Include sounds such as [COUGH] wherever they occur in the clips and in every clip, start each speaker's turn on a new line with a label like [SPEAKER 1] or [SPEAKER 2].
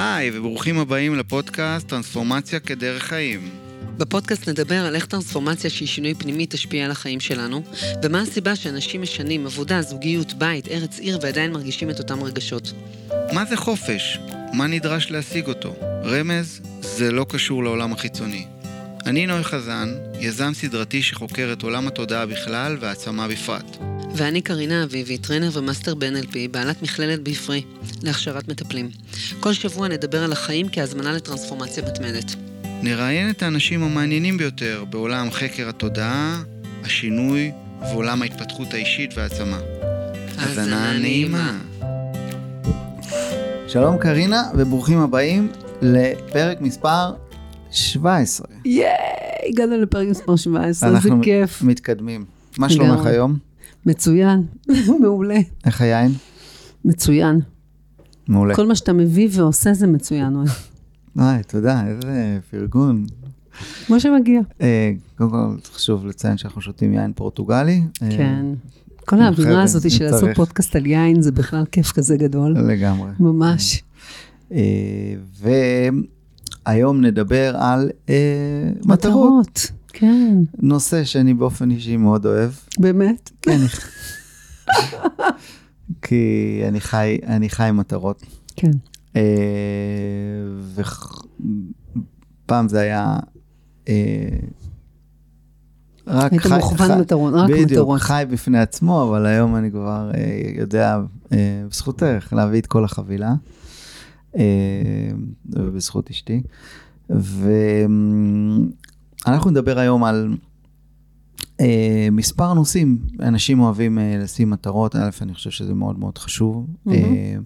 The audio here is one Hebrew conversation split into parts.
[SPEAKER 1] היי, וברוכים הבאים לפודקאסט טרנספורמציה כדרך חיים.
[SPEAKER 2] בפודקאסט נדבר על איך טרנספורמציה שהיא שינוי פנימי תשפיע על החיים שלנו, ומה הסיבה שאנשים משנים עבודה, זוגיות, בית, ארץ, עיר ועדיין מרגישים את אותם רגשות.
[SPEAKER 1] מה זה חופש? מה נדרש להשיג אותו? רמז, זה לא קשור לעולם החיצוני. אני נוי חזן, יזם סדרתי שחוקר את עולם התודעה בכלל והעצמה בפרט.
[SPEAKER 2] ואני קרינה אביבי, trainer ו master ב-NLP, בעלת מכללת Be Free, להכשרת מטפלים. כל שבוע נדבר על החיים כהזמנה לטרנספורמציה מתמדת.
[SPEAKER 1] נראיין את האנשים המעניינים ביותר בעולם חקר התודעה, השינוי ועולם ההתפתחות האישית והעצמה.
[SPEAKER 2] האזנה נעימה. [LAUGHS]
[SPEAKER 1] שלום קרינה וברוכים הבאים לפרק מספר 17.
[SPEAKER 2] ייי, הגענו לפרק מספר 17, זה
[SPEAKER 1] אנחנו
[SPEAKER 2] כיף.
[SPEAKER 1] מתקדמים. מה שלומך. היום?
[SPEAKER 2] מצוין, [LAUGHS] מעולה.
[SPEAKER 1] איך היין?
[SPEAKER 2] מצוין.
[SPEAKER 1] מעולה.
[SPEAKER 2] כל מה שאתה מביא ועושה זה מצוין, אוהב.
[SPEAKER 1] וואי, תודה, איזה פרגון.
[SPEAKER 2] כמו שמגיע.
[SPEAKER 1] אה, קודם כל חשוב לציין שאנחנו שותים יין פורטוגלי. אה,
[SPEAKER 2] כן. כל האווירה הזאת של לעשות. פודקאסט על יין, זה בכלל כיף כזה גדול.
[SPEAKER 1] לגמרי.
[SPEAKER 2] ממש.
[SPEAKER 1] אה, והיום נדבר על מטרות.
[SPEAKER 2] כן,
[SPEAKER 1] נושא שאני באופן אישי מאוד אוהב.
[SPEAKER 2] באמת.
[SPEAKER 1] אני, כי אני חי, אני חי מטרות.
[SPEAKER 2] כן.
[SPEAKER 1] ופעם זה היה... אה, רק
[SPEAKER 2] היית מוכוון מטרות, רק
[SPEAKER 1] בדיוק,
[SPEAKER 2] מטרות.
[SPEAKER 1] חי בפני עצמו, אבל היום אני כבר אה, יודע, אה, בזכותך, להביא את כל החבילה, אה, ובזכות אשתי. ואנחנו נדבר היום על אה, מספר נושאים. אנשים אוהבים אה, לשים מטרות, א', אני חושב שזה מאוד מאוד חשוב.
[SPEAKER 2] מהמם.
[SPEAKER 1] אה,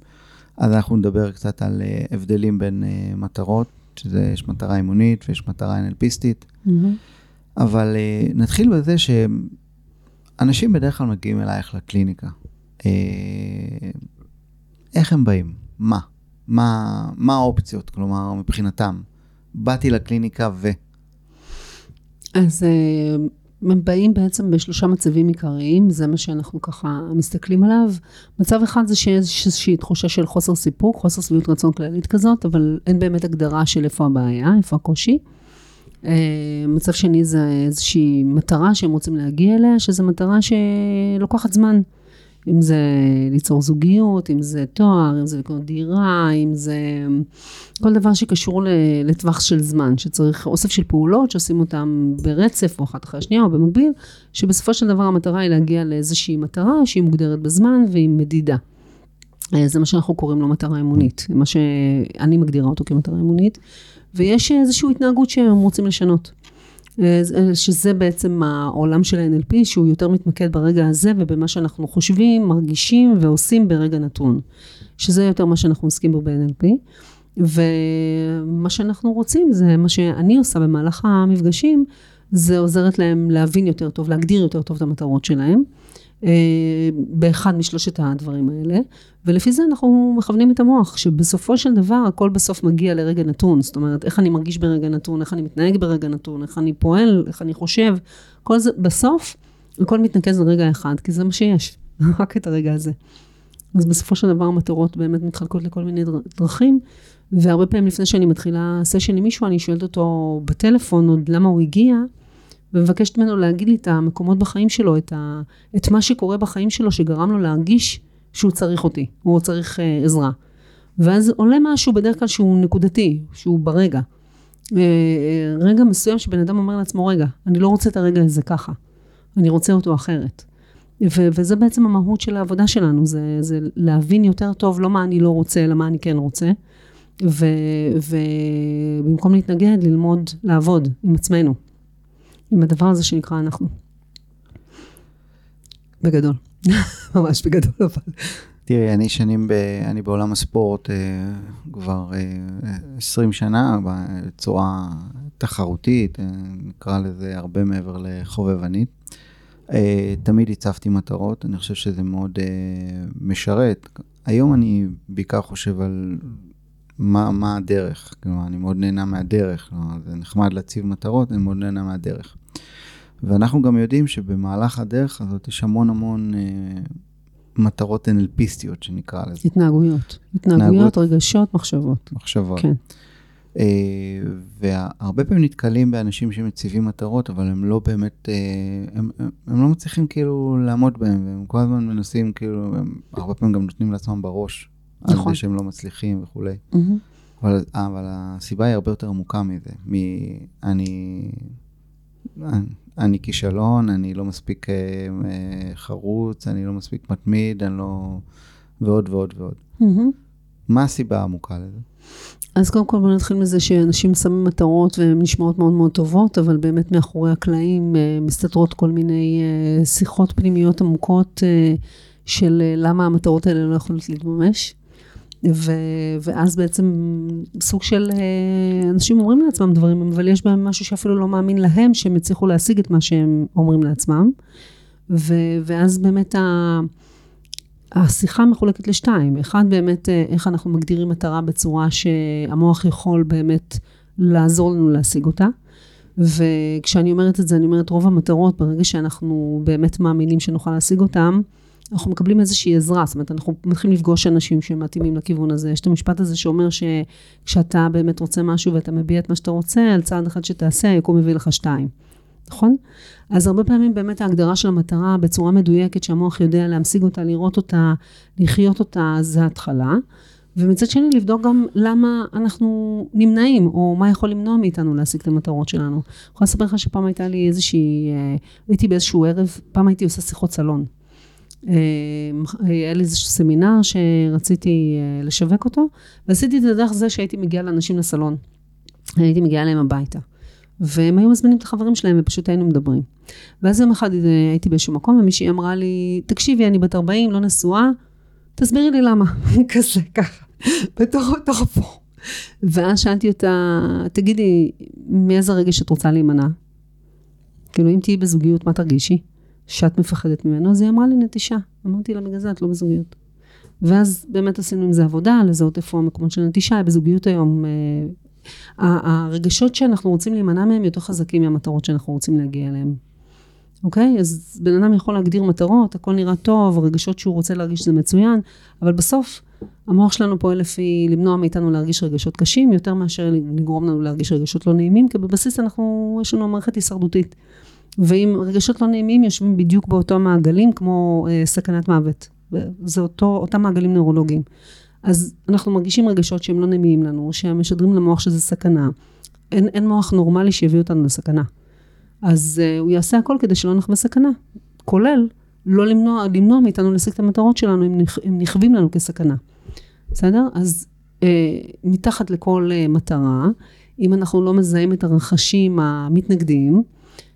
[SPEAKER 1] אז אנחנו נדבר קצת על אה, הבדלים בין אה, מטרות, שזה, יש מטרה אימונית ויש מטרה NLPיסטית.
[SPEAKER 2] מהמם.
[SPEAKER 1] אבל uh, נתחיל בזה שאנשים בדרך כלל מגיעים אלייך לקליניקה. Uh, איך הם באים? מה? מה, מה האופציות? כלומר, מבחינתם, באתי לקליניקה ו...
[SPEAKER 2] אז אה, הם באים בעצם בשלושה מצבים עיקריים, זה מה שאנחנו ככה מסתכלים עליו. מצב אחד זה שיש איזושהי תחושה של חוסר סיפוק, חוסר שביעות רצון כללית כזאת, אבל אין באמת הגדרה של איפה הבעיה, איפה הקושי. אה, מצב שני זה איזושהי מטרה שהם רוצים להגיע אליה, שזו מטרה שלוקחת זמן. אם זה ליצור זוגיות, אם זה תואר, אם זה לקנות דירה, אם זה כל דבר שקשור לטווח של זמן, שצריך אוסף של פעולות שעושים אותן ברצף, או אחת אחרי השנייה, או במקביל, שבסופו של דבר המטרה היא להגיע לאיזושהי מטרה שהיא מוגדרת בזמן והיא מדידה. אה, זה מה שאנחנו קוראים לו מטרה אמונית, מה שאני מגדירה אותו כמטרה אמונית, ויש איזושהי התנהגות שהם רוצים לשנות. אה, זה- שזה בעצם העולם של ה-NLP, שהוא יותר מתמקד ברגע הזה ובמה שאנחנו חושבים, מרגישים ועושים ברגע נתון. שזה יותר מה שאנחנו עוסקים בו ב-NLP. ומה שאנחנו רוצים זה מה שאני עושה במהלך המפגשים, זה עוזרת להם להבין יותר טוב, להגדיר יותר טוב את המטרות שלהם. אה, באחד משלושת הדברים האלה, ולפי זה אנחנו מכוונים את המוח, שבסופו של דבר הכל בסוף מגיע לרגע נתון, זאת אומרת, איך אני מרגיש ברגע נתון, איך אני מתנהג ברגע נתון, איך אני פועל, איך אני חושב, כל זה, בסוף, הכל מתנקז לרגע אחד, כי זה מה שיש, [LAUGHS] רק את הרגע הזה. אז בסופו של דבר המטרות באמת מתחלקות לכל מיני דר- דרכים, והרבה פעמים לפני שאני מתחילה סשן עם מישהו, אני שואלת אותו בטלפון עוד למה הוא הגיע, ומבקשת ממנו להגיד לי את המקומות בחיים שלו, את, ה, את מה שקורה בחיים שלו שגרם לו להרגיש שהוא צריך אותי, הוא צריך אה, עזרה. ואז עולה משהו בדרך כלל שהוא נקודתי, שהוא ברגע. אה, רגע מסוים שבן אדם אומר לעצמו, רגע, אני לא רוצה את הרגע הזה ככה, אני רוצה אותו אחרת. ו- וזה בעצם המהות של העבודה שלנו, זה, זה להבין יותר טוב לא מה אני לא רוצה, אלא מה אני כן רוצה. ובמקום להתנגד, ללמוד לעבוד עם עצמנו, עם הדבר הזה שנקרא אנחנו. בגדול, [LAUGHS] ממש בגדול אבל.
[SPEAKER 1] תראי, אני שנים, ב, אני בעולם הספורט אה, כבר אה, 20 שנה, בצורה תחרותית, אה, נקרא לזה הרבה מעבר לחובבנית. אה, תמיד הצבתי מטרות, אני חושב שזה מאוד אה, משרת. היום אני בעיקר חושב על מה, מה הדרך, כלומר, אני מאוד נהנה מהדרך, כלומר, זה נחמד להציב מטרות, אני מאוד נהנה מהדרך. ואנחנו גם יודעים שבמהלך הדרך הזאת יש המון המון אה, מטרות NLPיסטיות שנקרא לזה,
[SPEAKER 2] התנהגויות.
[SPEAKER 1] התנהגות.
[SPEAKER 2] התנהגויות, רגשות, מחשבות.
[SPEAKER 1] מחשבות.
[SPEAKER 2] כן.
[SPEAKER 1] אה, והרבה פעמים נתקלים באנשים שמציבים מטרות, אבל הם לא באמת, אה, הם, הם, הם לא מצליחים כאילו לעמוד בהם, והם כל הזמן מנסים כאילו, הם הרבה פעמים גם נותנים לעצמם בראש, על
[SPEAKER 2] נכון.
[SPEAKER 1] זה שהם לא מצליחים וכולי.
[SPEAKER 2] מהמם.
[SPEAKER 1] אבל, אבל הסיבה היא הרבה יותר עמוקה מזה, מ"אני אני, אני כישלון, אני לא מספיק אה, אה, חרוץ, אני לא מספיק מתמיד, אני לא... ועוד ועוד ועוד.
[SPEAKER 2] מהמם.
[SPEAKER 1] מה הסיבה העמוקה לזה?
[SPEAKER 2] אז קודם כל בוא נתחיל מזה שאנשים שמים מטרות והן נשמעות מאוד מאוד טובות, אבל באמת מאחורי הקלעים אה, מסתתרות כל מיני אה, שיחות פנימיות עמוקות אה, של למה המטרות האלה לא יכולות להתממש. ו, ואז בעצם סוג של אה, אנשים אומרים לעצמם דברים, אבל יש בהם משהו שאפילו לא מאמין להם שהם יצליחו להשיג את מה שהם אומרים לעצמם. ו, ואז באמת ה... השיחה מחולקת לשתיים. אחד באמת, אה, איך אנחנו מגדירים מטרה בצורה שהמוח יכול באמת לעזור לנו להשיג אותה. וכשאני אומרת את זה, אני אומרת רוב המטרות, ברגע שאנחנו באמת מאמינים שנוכל להשיג אותן, אנחנו מקבלים איזושהי עזרה, זאת אומרת, אנחנו מתחילים לפגוש אנשים שמתאימים לכיוון הזה. יש את המשפט הזה שאומר שכשאתה באמת רוצה משהו ואתה מביע את מה שאתה רוצה, על צעד אחד שתעשה, היקום מביא לך שתיים. נכון? אז הרבה פעמים באמת ההגדרה של המטרה בצורה מדויקת, שהמוח יודע להמשיג אותה, לראות אותה, לחיות אותה, זה ההתחלה. ומצד שני, לבדוק גם למה אנחנו נמנעים, או מה יכול למנוע מאיתנו להשיג את המטרות שלנו. אני יכולה לספר לך שפעם הייתה לי איזושהי, אה, הייתי באיזשהו ערב, פעם הייתי עושה שיחות סלון. אה, היה לי איזשהו סמינר שרציתי אה, לשווק אותו, ועשיתי את זה דרך זה שהייתי מגיעה לאנשים לסלון. הייתי מגיעה אליהם הביתה. והם היו מזמינים את החברים שלהם ופשוט היינו מדברים. ואז יום אחד אה, הייתי באיזשהו מקום ומישהי אמרה לי, תקשיבי, אני בת 40, לא נשואה, תסבירי לי למה. [LAUGHS] כזה, ככה, בתוך, בתוך הפורום. ואז שאלתי אותה, תגידי, מאיזה רגש את רוצה להימנע? כאילו, אם תהיי בזוגיות, מה תרגישי? שאת מפחדת ממנו? אז היא אמרה לי נטישה. אמרתי לה, בגלל זה את לא בזוגיות. ואז באמת עשינו עם זה עבודה, לזהות איפה המקומות של נטישה, בזוגיות היום. אה, הרגשות שאנחנו רוצים להימנע מהם יותר חזקים מהמטרות שאנחנו רוצים להגיע אליהם. אוקיי? אז בן אדם יכול להגדיר מטרות, הכל נראה טוב, הרגשות שהוא רוצה להרגיש זה מצוין, אבל בסוף המוח שלנו פועל לפי למנוע מאיתנו להרגיש רגשות קשים, יותר מאשר לגרום לנו להרגיש רגשות לא נעימים, כי בבסיס אנחנו, יש לנו מערכת הישרדותית. ואם רגשות לא נעימים יושבים בדיוק באותו מעגלים כמו אה, סכנת מוות. זה אותו, אותם מעגלים נוירולוגיים. אז אנחנו מרגישים רגשות שהם לא נעימים לנו, שהם משדרים למוח שזה סכנה. אין, אין מוח נורמלי שיביא אותנו לסכנה. אז uh, הוא יעשה הכל כדי שלא נחווה סכנה, כולל לא למנוע, למנוע מאיתנו להשיג את המטרות שלנו אם, נכ, אם נכווים לנו כסכנה. בסדר? אז uh, מתחת לכל uh, מטרה, אם אנחנו לא מזהים את הרכשים המתנגדים,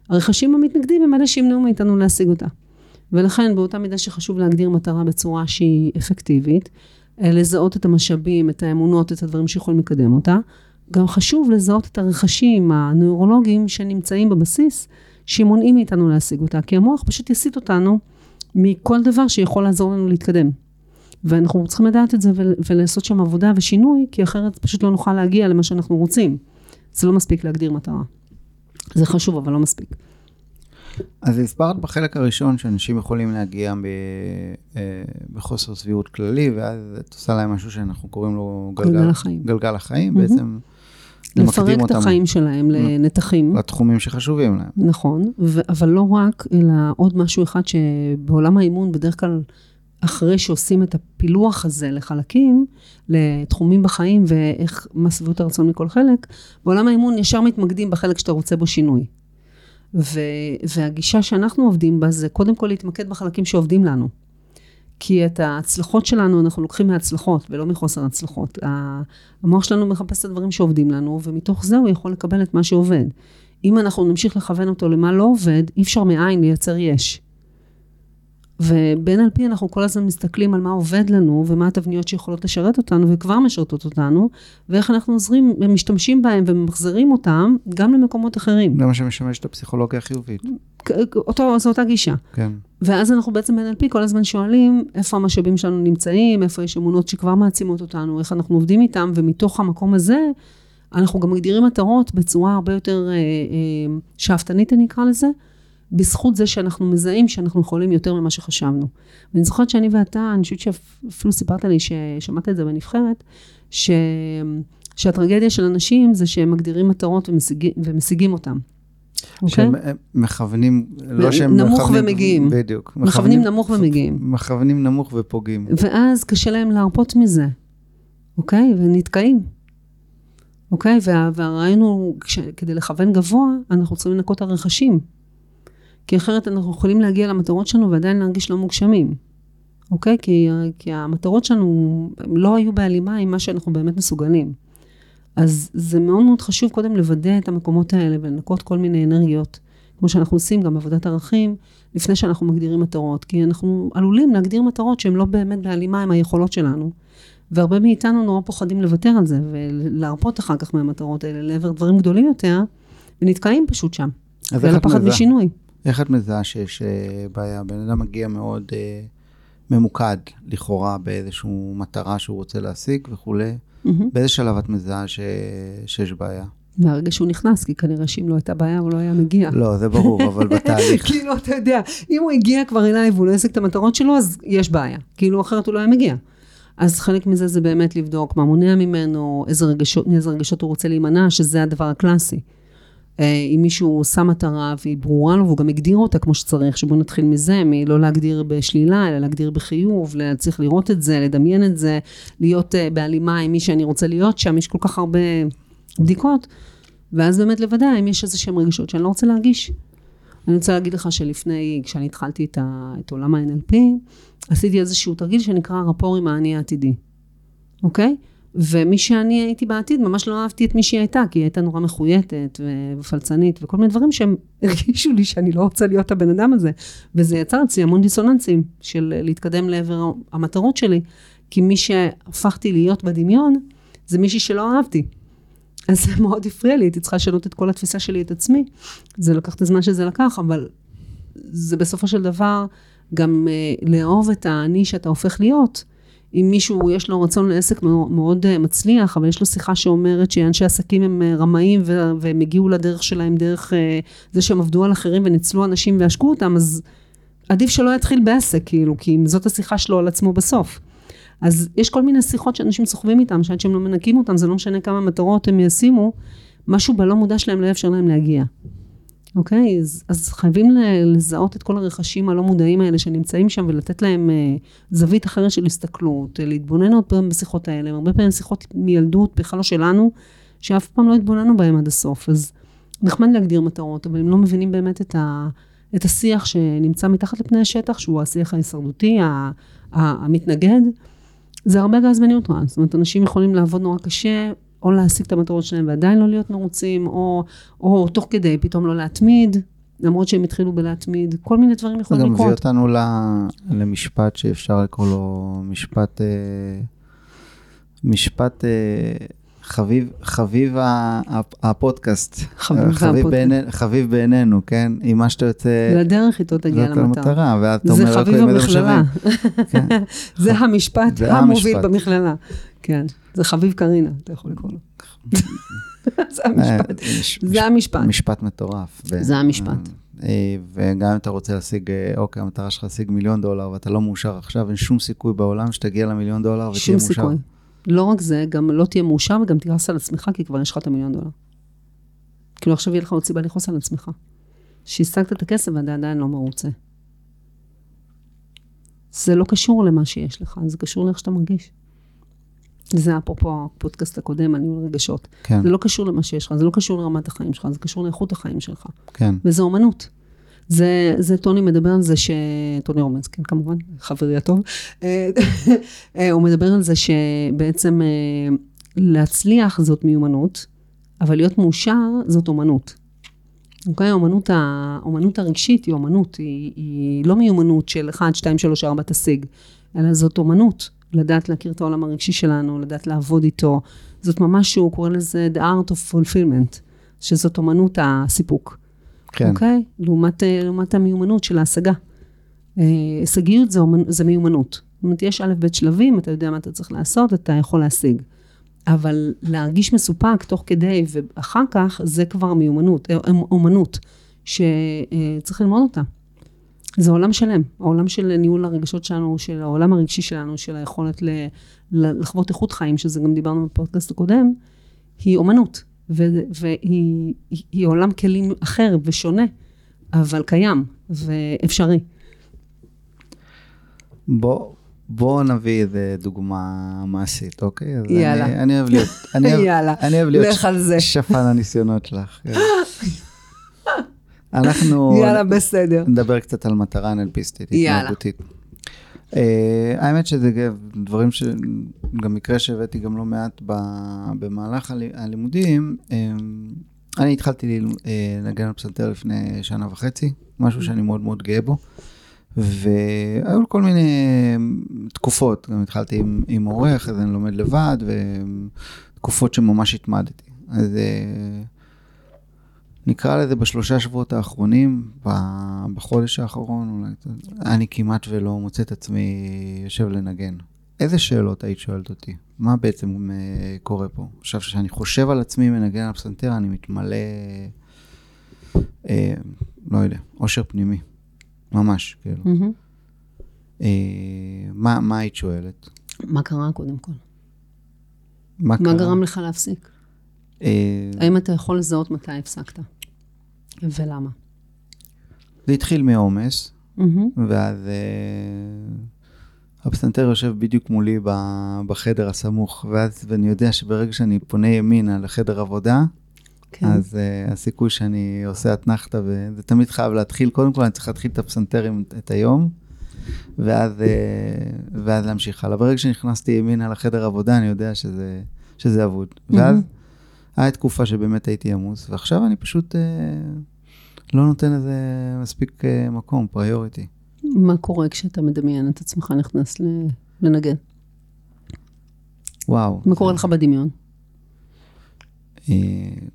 [SPEAKER 2] הרכשים המתנגדים הם אלה שימנעו מאיתנו להשיג אותה. ולכן באותה מידה שחשוב להגדיר מטרה בצורה שהיא אפקטיבית, לזהות את המשאבים, את האמונות, את הדברים שיכולים לקדם אותה. גם חשוב לזהות את הרכשים הנוירולוגיים שנמצאים בבסיס, שמונעים מאיתנו להשיג אותה, כי המוח פשוט יסיט אותנו מכל דבר שיכול לעזור לנו להתקדם. ואנחנו צריכים לדעת את זה ולעשות שם עבודה ושינוי, כי אחרת פשוט לא נוכל להגיע למה שאנחנו רוצים. זה לא מספיק להגדיר מטרה. זה חשוב, אבל לא מספיק.
[SPEAKER 1] אז הסברת בחלק הראשון שאנשים יכולים להגיע ב, אה, בחוסר סבירות כללי, ואז את עושה להם משהו שאנחנו קוראים לו גלגל,
[SPEAKER 2] גלגל החיים.
[SPEAKER 1] גלגל החיים,
[SPEAKER 2] Mhm.
[SPEAKER 1] בעצם
[SPEAKER 2] לפרק את החיים שלהם לנתחים.
[SPEAKER 1] לתחומים שחשובים להם.
[SPEAKER 2] נכון, ו- אבל לא רק, אלא עוד משהו אחד שבעולם האימון בדרך כלל אחרי שעושים את הפילוח הזה לחלקים, לתחומים בחיים ואיך, מה סביבות הרצון מכל חלק, בעולם האימון ישר מתמקדים בחלק שאתה רוצה בו שינוי. ו- והגישה שאנחנו עובדים בה זה קודם כל להתמקד בחלקים שעובדים לנו. כי את ההצלחות שלנו אנחנו לוקחים מהצלחות ולא מחוסר הצלחות. המוח שלנו מחפש את הדברים שעובדים לנו, ומתוך זה הוא יכול לקבל את מה שעובד. אם אנחנו נמשיך לכוון אותו למה לא עובד, אי אפשר מאין לייצר יש. ובין על פי אנחנו כל הזמן מסתכלים על מה עובד לנו, ומה התבניות שיכולות לשרת אותנו, וכבר משרתות אותנו, ואיך אנחנו עוזרים, משתמשים בהם וממחזרים אותם גם למקומות אחרים.
[SPEAKER 1] זה מה שמשמש את הפסיכולוגיה החיובית.
[SPEAKER 2] אותו, זו אותה גישה.
[SPEAKER 1] כן.
[SPEAKER 2] ואז אנחנו בעצם ב-NLP כל הזמן שואלים איפה המשאבים שלנו נמצאים, איפה יש אמונות שכבר מעצימות אותנו, איך אנחנו עובדים איתם, ומתוך המקום הזה אנחנו גם מגדירים מטרות בצורה הרבה יותר אה, אה, שאפתנית, אני אקרא לזה, בזכות זה שאנחנו מזהים שאנחנו יכולים יותר ממה שחשבנו. ואני זוכרת שאני ואתה, אני חושבת שאפילו סיפרת לי ששמעת את זה בנבחרת, ש... שהטרגדיה של אנשים זה שהם מגדירים מטרות ומשיג... ומשיגים אותם.
[SPEAKER 1] שהם okay? מכוונים, לא שהם
[SPEAKER 2] נמוך מכוונים, ומגיעים.
[SPEAKER 1] בדיוק.
[SPEAKER 2] מכוונים, מכוונים נמוך ומגיעים.
[SPEAKER 1] מכוונים נמוך ופוגעים.
[SPEAKER 2] ואז קשה להם להרפות מזה, אוקיי? Okay? ונתקעים. אוקיי? Okay? וה, והרעיון הוא, כדי לכוון גבוה, אנחנו צריכים לנקות את הרכשים. כי אחרת אנחנו יכולים להגיע למטרות שלנו ועדיין להרגיש לא מוגשמים. אוקיי? כי, כי המטרות שלנו לא היו בהלימה עם מה שאנחנו באמת מסוגלים. אז זה מאוד מאוד חשוב קודם לוודא את המקומות האלה ולנקות כל מיני אנרגיות, כמו שאנחנו עושים גם בעבודת ערכים, לפני שאנחנו מגדירים מטרות, כי אנחנו עלולים להגדיר מטרות שהן לא באמת בהלימה עם היכולות שלנו. והרבה מאיתנו נורא פוחדים לוותר על זה ולהרפות אחר כך מהמטרות האלה לעבר דברים גדולים יותר, ונתקעים פשוט שם. אז איך את מזהה? משינוי.
[SPEAKER 1] איך את מזהה שיש אה, בעיה? בן אדם מגיע מאוד אה, ממוקד, לכאורה, באיזושהי מטרה שהוא רוצה להשיג וכולי. Mm-hmm. באיזה שלב את מזהה ש... שיש בעיה?
[SPEAKER 2] מהרגע שהוא נכנס, כי כנראה שאם לא הייתה בעיה, הוא לא היה מגיע.
[SPEAKER 1] לא, זה ברור, אבל בתהליך. [LAUGHS]
[SPEAKER 2] כאילו, אתה יודע, אם הוא הגיע כבר אליי והוא לא השיג את המטרות שלו, אז יש בעיה. כאילו, אחרת הוא לא היה מגיע. אז חלק מזה זה באמת לבדוק מה מונע ממנו, איזה רגשות, מאיזה רגשות הוא רוצה להימנע, שזה הדבר הקלאסי. אה, אם מישהו שם מטרה והיא ברורה לו והוא גם הגדיר אותה כמו שצריך, שבואו נתחיל מזה, מלא להגדיר בשלילה, אלא להגדיר בחיוב, צריך לראות את זה, לדמיין את זה, להיות אה, בהלימה עם מי שאני רוצה להיות שם, יש כל כך הרבה בדיקות, ואז באמת לוודא אם יש איזה שהם רגשות שאני לא רוצה להרגיש. אני רוצה להגיד לך שלפני, כשאני התחלתי את, ה, את עולם ה-NLP, עשיתי איזשהו תרגיל שנקרא רפור עם האני העתידי, אוקיי? ומי שאני הייתי בעתיד, ממש לא אהבתי את מי שהיא הייתה, כי היא הייתה נורא מחויטת ופלצנית וכל מיני דברים שהם [LAUGHS] הרגישו לי שאני לא רוצה להיות הבן אדם הזה. וזה יצר אצלי המון דיסוננסים של להתקדם לעבר המטרות שלי, כי מי שהפכתי להיות בדמיון, זה מישהי שלא אהבתי. אז זה מאוד הפריע לי, הייתי צריכה לשנות את כל התפיסה שלי את עצמי. זה לקח את הזמן שזה לקח, אבל זה בסופו של דבר גם uh, לאהוב את האני שאתה הופך להיות. אם מישהו יש לו רצון לעסק מאוד, אה, מצליח, אבל יש לו שיחה שאומרת שאנשי עסקים הם אה, רמאים והם הגיעו לדרך שלהם דרך זה שהם עבדו על אחרים וניצלו אנשים ועשקו אותם, אז עדיף שלא יתחיל בעסק, כאילו, כי אם זאת השיחה שלו על עצמו בסוף. אז יש כל מיני שיחות שאנשים סוחבים איתם, שעד שהם לא מנקים אותם, זה לא משנה כמה מטרות הם ישימו, משהו בלא מודע שלהם לא יאפשר להם להגיע. אוקיי? אז, אז חייבים לזהות את כל הרכשים הלא מודעים האלה שנמצאים שם ולתת להם אה, זווית אחרת של הסתכלות, להתבונן עוד פעם בשיחות האלה, הרבה פעמים שיחות מילדות, בכלל לא שלנו, שאף פעם לא התבוננו בהם עד הסוף. אז נחמד להגדיר מטרות, אבל הם לא מבינים באמת את, ה, את השיח שנמצא מתחת לפני השטח, שהוא השיח ההישרדותי, המתנגד. זה הרבה גז בניוטרל, זאת אומרת, אנשים יכולים לעבוד נורא קשה, או להשיג את המטרות שלהם ועדיין לא להיות מרוצים, או, או תוך כדי פתאום לא להתמיד, למרות שהם התחילו בלהתמיד, כל מיני דברים יכולים לקרות.
[SPEAKER 1] זה גם מביא אותנו למשפט שאפשר לקרוא לו משפט, אה, משפט אה, חביב, חביב הפודקאסט.
[SPEAKER 2] חביב,
[SPEAKER 1] חביב, בעיני, חביב בעינינו, כן? עם מה שאתה יוצא...
[SPEAKER 2] לדרך איתו תגיע למטרה.
[SPEAKER 1] למטרה, ואז אתה
[SPEAKER 2] אומר,
[SPEAKER 1] זה
[SPEAKER 2] חביב המכללה. כן. [LAUGHS] זה המשפט המוביל במכללה. כן, זה חביב קרינה, אתה יכול לקרוא לו. [LAUGHS] זה המשפט. אה, זה המשפט.
[SPEAKER 1] משפט מטורף.
[SPEAKER 2] זה המשפט.
[SPEAKER 1] אה, וגם אם אתה רוצה להשיג, אה, אוקיי, המטרה שלך להשיג מיליון דולר ואתה לא מאושר עכשיו, אין שום סיכוי בעולם שתגיע למיליון דולר ותהיה מאושר. שום סיכוי.
[SPEAKER 2] לא רק זה, גם לא תהיה מאושר וגם תכעס על עצמך, כי כבר יש לך את המיליון דולר. כאילו עכשיו יהיה לך עוד סיבה לכעוס על עצמך. שהשגת את הכסף ואתה עדיין לא מרוצה. זה לא קשור למה שיש לך, זה קשור לאיך שאתה מרגיש. זה אפרופו הפודקאסט הקודם, על ניהול רגשות. כן. זה לא קשור למה שיש לך, זה לא קשור לרמת החיים שלך, זה קשור לאיכות החיים שלך.
[SPEAKER 1] כן.
[SPEAKER 2] וזה אומנות. זה, זה טוני מדבר על זה ש... טוני רומנס, כן, כמובן, חברי הטוב. אה, הוא מדבר על זה שבעצם אה, להצליח זאת מיומנות, אבל להיות מאושר זאת אומנות. אוקיי? האומנות, האומנות הרגשית היא אומנות, היא, היא לא מיומנות של 1, 2, 3, 4 תשיג, אלא זאת אומנות. לדעת להכיר את העולם הרגשי שלנו, לדעת לעבוד איתו. זאת ממש, הוא קורא לזה The Art of Fulfillment, שזאת אומנות הסיפוק.
[SPEAKER 1] כן.
[SPEAKER 2] אוקיי? לעומת, אה, לעומת המיומנות של ההשגה. אה, הישגיות זה, זה מיומנות. זאת אומרת, יש א' ב' שלבים, אתה יודע מה אתה צריך לעשות, אתה יכול להשיג. אבל להרגיש מסופק תוך כדי ואחר כך, זה כבר מיומנות, אה, אומנות. שצריך ללמוד אותה. זה עולם שלם, העולם של ניהול הרגשות שלנו, של העולם הרגשי שלנו, של היכולת ל, ל, לחוות איכות חיים, שזה גם דיברנו בפודקאסט הקודם, היא אומנות, ו- והיא היא, היא עולם כלים אחר ושונה, אבל קיים ואפשרי.
[SPEAKER 1] בוא, בוא נביא איזה דוגמה מעשית, אוקיי? אז
[SPEAKER 2] יאללה.
[SPEAKER 1] אני, אני אוהב להיות, אני אוהב, [LAUGHS]
[SPEAKER 2] יאללה,
[SPEAKER 1] אני אוהב להיות
[SPEAKER 2] זה.
[SPEAKER 1] שפן הניסיונות שלך. [LAUGHS] אנחנו [LAUGHS]
[SPEAKER 2] יאללה, בסדר.
[SPEAKER 1] נדבר קצת על מטרה
[SPEAKER 2] יאללה.
[SPEAKER 1] התנהגותית. Uh, האמת שזה דברים ש... גם מקרה שהבאתי גם לא מעט ב... במהלך הלי... הלימודים. Uh, אני התחלתי uh, לנגן על פסנתר לפני שנה וחצי, משהו שאני מאוד מאוד גאה בו. והיו כל מיני תקופות, גם התחלתי עם, עם עורך, אז אני לומד לבד, ותקופות שממש התמדתי. אז uh, נקרא לזה בשלושה שבועות האחרונים, בחודש האחרון, אולי, אני כמעט ולא מוצא את עצמי יושב לנגן. איזה שאלות היית שואלת אותי? מה בעצם אה, קורה פה? עכשיו, כשאני חושב על עצמי מנגן על הפסנתר, אני מתמלא, אה, לא יודע, אושר פנימי. ממש, כאילו.
[SPEAKER 2] מהמם.
[SPEAKER 1] אה, מה, מה היית שואלת?
[SPEAKER 2] מה קרה קודם כל?
[SPEAKER 1] מה
[SPEAKER 2] מה
[SPEAKER 1] קרה?
[SPEAKER 2] גרם לך להפסיק?
[SPEAKER 1] אה,
[SPEAKER 2] האם אתה יכול לזהות מתי הפסקת? ולמה?
[SPEAKER 1] זה התחיל מעומס,
[SPEAKER 2] מהמם.
[SPEAKER 1] ואז אה, הפסנתר יושב בדיוק מולי בחדר הסמוך, ואז ואני יודע שברגע שאני פונה ימינה לחדר עבודה,
[SPEAKER 2] כן.
[SPEAKER 1] אז uh, הסיכוי שאני עושה אתנחתא, וזה תמיד חייב להתחיל, קודם כל אני צריך להתחיל את הפסנתר עם, את היום, ואז, uh, ואז להמשיך הלאה. ברגע שנכנסתי ימינה לחדר עבודה, אני יודע שזה, שזה אבוד. ואז הייתה תקופה שבאמת הייתי עמוס, ועכשיו אני פשוט uh, לא נותן לזה מספיק uh, מקום, פריוריטי.
[SPEAKER 2] מה קורה כשאתה מדמיין את עצמך נכנס לנגן?
[SPEAKER 1] וואו.
[SPEAKER 2] מה קורה לך בדמיון?
[SPEAKER 1] אה,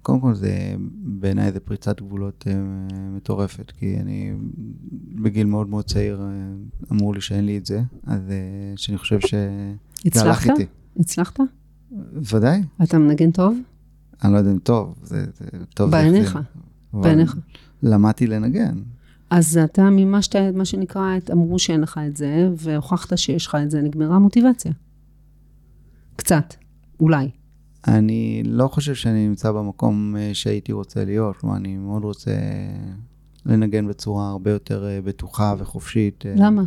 [SPEAKER 1] קודם כל זה, בעיניי זה פריצת גבולות אה, מטורפת, כי אני בגיל מאוד מאוד צעיר אה, אמרו לי שאין לי את זה, אז אה, שאני חושב הלך
[SPEAKER 2] הצלחת? הצלחת?
[SPEAKER 1] ודאי,
[SPEAKER 2] אתה מנגן טוב?
[SPEAKER 1] אני לא יודע אם טוב, זה, זה טוב.
[SPEAKER 2] בעיניך, בעיניך.
[SPEAKER 1] למדתי לנגן.
[SPEAKER 2] אז אתה מימשת את מה שנקרא, את אמרו שאין לך את זה, והוכחת שיש לך את זה, נגמרה המוטיבציה. קצת, אולי.
[SPEAKER 1] אני לא חושב שאני נמצא במקום אה, שהייתי רוצה להיות, כלומר, אני מאוד רוצה לנגן בצורה הרבה יותר אה, בטוחה וחופשית. אה,
[SPEAKER 2] למה?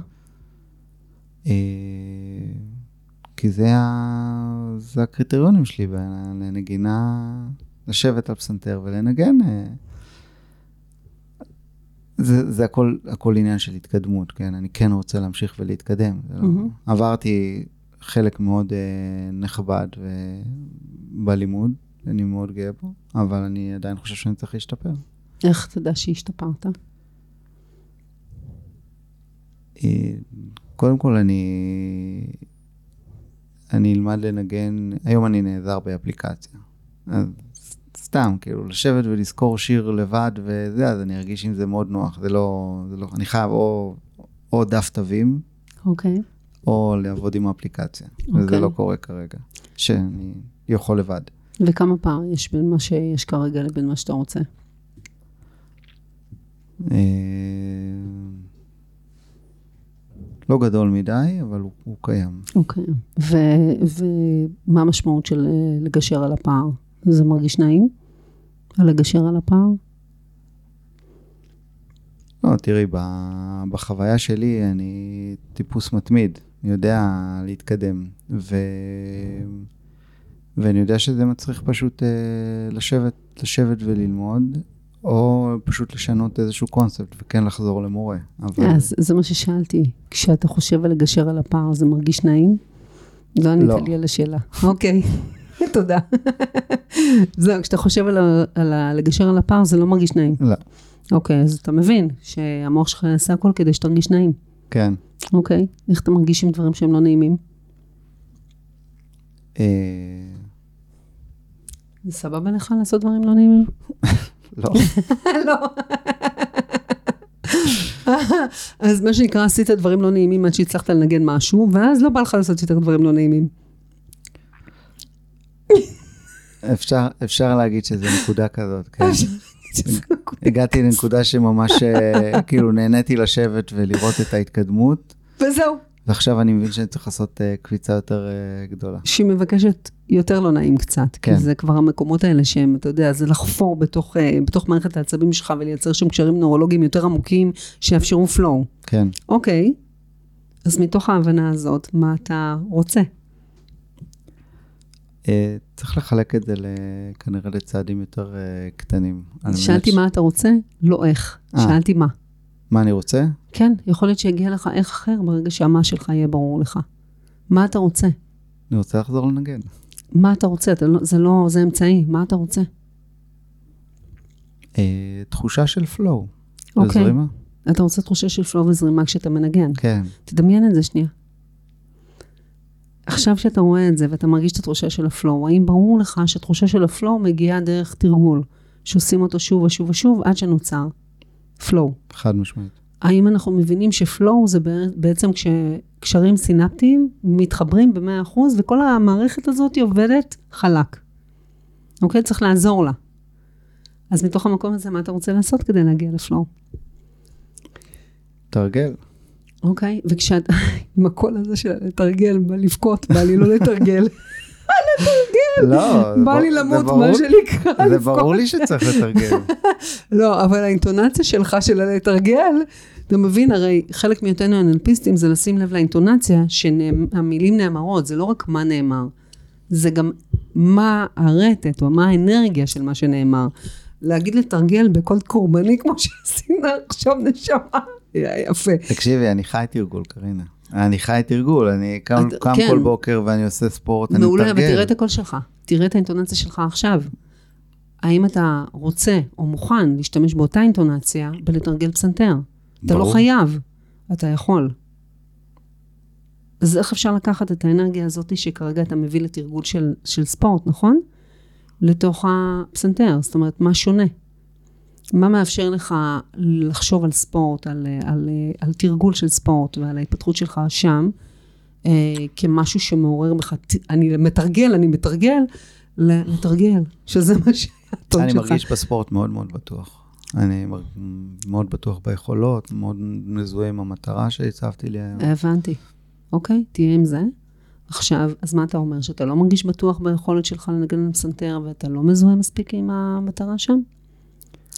[SPEAKER 1] כי זה, ה... זה הקריטריונים שלי לנגינה, לשבת על פסנתר ולנגן. אה. זה, זה הכל, הכל עניין של התקדמות, כן? אני כן רוצה להמשיך ולהתקדם. זה לא... עברתי חלק מאוד אה, נכבד ו... בלימוד, אני מאוד גאה בו, אבל אני עדיין חושב שאני צריך להשתפר.
[SPEAKER 2] איך אתה יודע שהשתפרת?
[SPEAKER 1] אה, קודם כל אני, אני אלמד לנגן, היום אני נעזר באפליקציה. אז סתם, כאילו, לשבת ולזכור שיר לבד וזה, אז אני ארגיש עם זה מאוד נוח. זה לא, זה לא, אני חייב או, או דף תווים,
[SPEAKER 2] אוקיי.
[SPEAKER 1] או לעבוד עם האפליקציה.
[SPEAKER 2] אוקיי.
[SPEAKER 1] וזה לא קורה כרגע, שאני יכול לבד.
[SPEAKER 2] וכמה פער יש בין מה שיש כרגע לבין מה שאתה רוצה?
[SPEAKER 1] לא גדול מדי, אבל הוא, הוא קיים.
[SPEAKER 2] אוקיי. ו- ומה המשמעות של אה, לגשר על הפער? זה מרגיש נעים? על לגשר על הפער?
[SPEAKER 1] לא, תראי, בחוויה שלי אני טיפוס מתמיד, אני יודע להתקדם, ו... ואני יודע שזה מצריך פשוט אה, לשבת, לשבת וללמוד, או פשוט לשנות איזשהו קונספט וכן לחזור למורה. אבל
[SPEAKER 2] אז זה מה ששאלתי. כשאתה חושב על לגשר על הפער, זה מרגיש נעים? לא ענית
[SPEAKER 1] לא.
[SPEAKER 2] לי על השאלה. אוקיי, [LAUGHS] תודה. [LAUGHS] זהו, כשאתה חושב על, ה- על ה- לגשר על הפער, זה לא מרגיש נעים.
[SPEAKER 1] לא,
[SPEAKER 2] אוקיי, אז אתה מבין שהמוח שלך יעשה הכל כדי שתרגיש נעים.
[SPEAKER 1] כן.
[SPEAKER 2] אוקיי, איך אתה מרגיש עם דברים שהם לא נעימים?
[SPEAKER 1] אה,
[SPEAKER 2] זה סבבה לך לעשות דברים לא נעימים? [LAUGHS]
[SPEAKER 1] לא, [LAUGHS]
[SPEAKER 2] לא. אז מה שנקרא, עשית דברים לא נעימים עד שהצלחת לנגן משהו, ואז לא בא לך לעשות יותר דברים לא נעימים.
[SPEAKER 1] אפשר, אפשר להגיד שזה נקודה כזאת, כן. הגעתי לנקודה שממש אה, כאילו נהניתי לשבת ולראות את ההתקדמות,
[SPEAKER 2] וזהו.
[SPEAKER 1] ועכשיו אני מבין שאני צריך לעשות אה, קפיצה יותר אה, גדולה.
[SPEAKER 2] שהיא מבקשת יותר לא נעים קצת.
[SPEAKER 1] כן.
[SPEAKER 2] כי זה כבר המקומות האלה שהם, אתה יודע, זה לחפור בתוך, אה, בתוך מערכת העצבים שלך ולייצר שם קשרים נורולוגיים יותר עמוקים שיאפשרו flow.
[SPEAKER 1] כן.
[SPEAKER 2] אוקיי, אז מתוך ההבנה הזאת, מה אתה רוצה?
[SPEAKER 1] אה, צריך לחלק את זה כנראה לצעדים יותר אה, קטנים.
[SPEAKER 2] שאלתי
[SPEAKER 1] ש-
[SPEAKER 2] מה אתה רוצה, לא איך.
[SPEAKER 1] אה.
[SPEAKER 2] שאלתי מה.
[SPEAKER 1] מה אני רוצה?
[SPEAKER 2] כן, יכול להיות שיגיע לך איך אחר ברגע שהמה שלך יהיה ברור לך. מה אתה רוצה?
[SPEAKER 1] אני רוצה לחזור לנגן.
[SPEAKER 2] מה אתה רוצה? אתה לא, זה לא, זה אמצעי, מה אתה רוצה?
[SPEAKER 1] אה, תחושה של פלואו.
[SPEAKER 2] אוקיי.
[SPEAKER 1] וזרימה?
[SPEAKER 2] אתה רוצה תחושה של פלואו וזרימה כשאתה מנגן.
[SPEAKER 1] כן.
[SPEAKER 2] תדמיין את זה שנייה. עכשיו שאתה רואה את זה ואתה מרגיש את התחושה של ה flow, האם ברור לך שהתחושה של ה flow מגיעה דרך תרגול, שעושים אותו שוב ושוב ושוב עד שנוצר flow?
[SPEAKER 1] חד משמעית.
[SPEAKER 2] האם אנחנו מבינים ש flow זה בעצם כשקשרים סינפטיים מתחברים ב-100% וכל המערכת הזאת עובדת חלק. אוקיי? צריך לעזור לה. אז מתוך המקום הזה, מה אתה רוצה לעשות כדי להגיע ל flow?
[SPEAKER 1] תרגל.
[SPEAKER 2] אוקיי? וכשאת, [LAUGHS] עם הקול הזה של לתרגל, בא לבכות, בא לי לא לתרגל. [LAUGHS]
[SPEAKER 1] לא, זה
[SPEAKER 2] בא לי
[SPEAKER 1] זה
[SPEAKER 2] למות, מה שנקרא,
[SPEAKER 1] זה
[SPEAKER 2] לבכות.
[SPEAKER 1] ברור לי שצריך לתרגל. [LAUGHS]
[SPEAKER 2] לא, אבל האינטונציה שלך של הלתרגל, אתה מבין, הרי חלק מהיותנו האנלפיסטים זה לשים לב לאינטונציה שהמילים נאמרות, זה לא רק מה נאמר, זה גם מה הרטט או מה האנרגיה של מה שנאמר. להגיד לתרגל בקול קורבני כמו שעשינו עכשיו נשמה, יפה.
[SPEAKER 1] תקשיבי, אני חי תרגול, קרינה. אני חי תרגול, אני קם
[SPEAKER 2] את-
[SPEAKER 1] קם
[SPEAKER 2] כן.
[SPEAKER 1] כל בוקר ואני עושה ספורט, אני
[SPEAKER 2] מעולה, אבל תראה
[SPEAKER 1] מתרגל.
[SPEAKER 2] את הקול שלך, תראה את האינטונציה שלך עכשיו. האם אתה רוצה או מוכן להשתמש באותה אינטונציה בלתרגל פסנתר? אתה לא
[SPEAKER 1] ברור.
[SPEAKER 2] חייב, אתה יכול. אז איך אפשר לקחת את האנרגיה הזאת שכרגע אתה מביא לתרגול של, של ספורט, נכון? לתוך הפסנתר, זאת אומרת, מה שונה? מה מאפשר לך לחשוב על ספורט, על, על, על תרגול של ספורט ועל ההתפתחות שלך שם, אה, כמשהו שמעורר בך, אני מתרגל, אני מתרגל, לתרגל, שזה מה שהיה הטון
[SPEAKER 1] אני
[SPEAKER 2] שלך.
[SPEAKER 1] מרגיש בספורט מאוד מאוד בטוח. אני מאוד בטוח ביכולות, מאוד מזוהה עם המטרה שהצבתי לי היום.
[SPEAKER 2] הבנתי. אוקיי, תהיה עם זה. עכשיו, אז מה אתה אומר? שאתה לא מרגיש בטוח ביכולת שלך לנגן על פסנתר ואתה לא מזוהה מספיק עם המטרה שם?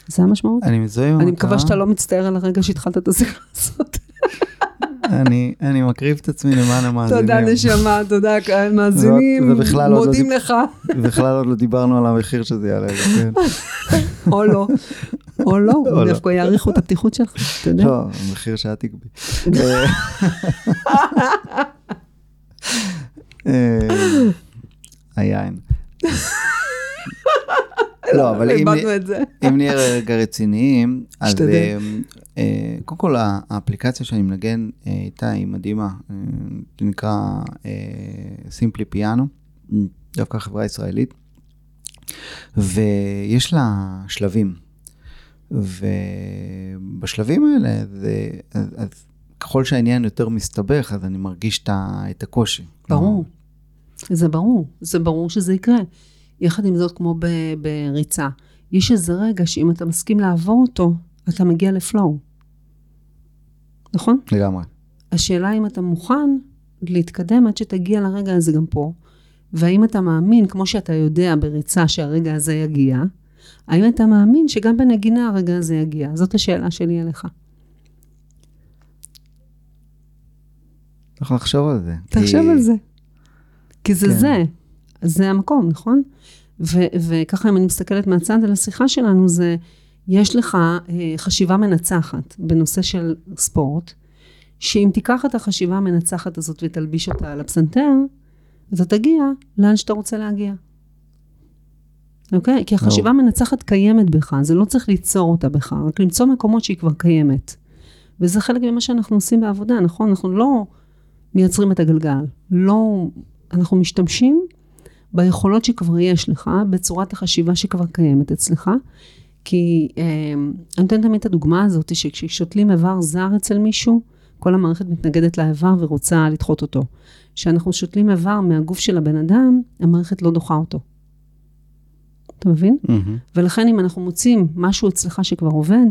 [SPEAKER 2] זה המשמעות?
[SPEAKER 1] אני מזוהה עם המטרה.
[SPEAKER 2] אני מקווה שאתה לא מצטער על הרגע שהתחלת את השיחה הזאת.
[SPEAKER 1] אני, אני מקריב את עצמי למען המאזינים.
[SPEAKER 2] תודה נשמה, תודה [LAUGHS] קהל מאזינים,
[SPEAKER 1] לא
[SPEAKER 2] מודים לך,
[SPEAKER 1] בכלל עוד לא דיברנו על המחיר שזה יעלה כן. [LAUGHS]
[SPEAKER 2] או לא, או לא, [LAUGHS]
[SPEAKER 1] או לא.
[SPEAKER 2] דווקא יעריכו את הפתיחות שלך, אתה יודע.
[SPEAKER 1] לא, המחיר שאת תקבי. אה, אה, היין. לא, אבל אם- נהיה רגע רציניים, אז. אה, קודם כל האפליקציה שאני מנגן איתה היא מדהימה, זה נקרא סימפלי פיאנו, דווקא חברה ישראלית, ויש לה שלבים, ובשלבים האלה, זה, אז, אז ככל שהעניין יותר מסתבך, אז אני מרגיש את את הקושי.
[SPEAKER 2] ברור. זה ברור, זה ברור שזה יקרה. יחד עם זאת, כמו ב- בריצה, יש איזה רגע שאם אתה מסכים לעבור אותו, אתה מגיע לפלואו. נכון?
[SPEAKER 1] לגמרי.
[SPEAKER 2] השאלה אם אתה מוכן להתקדם עד שתגיע לרגע הזה גם פה, והאם אתה מאמין, כמו שאתה יודע בריצה שהרגע הזה יגיע, האם אתה מאמין שגם בנגינה הרגע הזה יגיע? זאת השאלה שלי אליך.
[SPEAKER 1] צריך לחשוב על זה.
[SPEAKER 2] תחשוב
[SPEAKER 1] כי-
[SPEAKER 2] על זה. כי זה
[SPEAKER 1] כן.
[SPEAKER 2] זה, זה המקום, נכון? ו- וככה אם אני מסתכלת מהצד על השיחה שלנו, זה, יש לך אה, חשיבה מנצחת בנושא של ספורט, שאם תיקח את החשיבה המנצחת הזאת ותלביש אותה על הפסנתר, אתה תגיע לאן שאתה רוצה להגיע. אוקיי? כי החשיבה המנצחת קיימת בך, זה לא צריך ליצור אותה בך, רק למצוא מקומות שהיא כבר קיימת. וזה חלק ממה שאנחנו עושים בעבודה, נכון? אנחנו לא מייצרים את הגלגל. לא, אנחנו משתמשים ביכולות שכבר יש לך, בצורת החשיבה שכבר קיימת אצלך. כי אה, אני נותנת תמיד את הדוגמה הזאת, שכששותלים איבר זר אצל מישהו, כל המערכת מתנגדת לאיבר ורוצה לדחות אותו. כשאנחנו שותלים איבר מהגוף של הבן אדם, המערכת לא דוחה אותו. אתה מבין?
[SPEAKER 1] מהמם.
[SPEAKER 2] ולכן אם אנחנו מוצאים משהו אצלך שכבר עובד,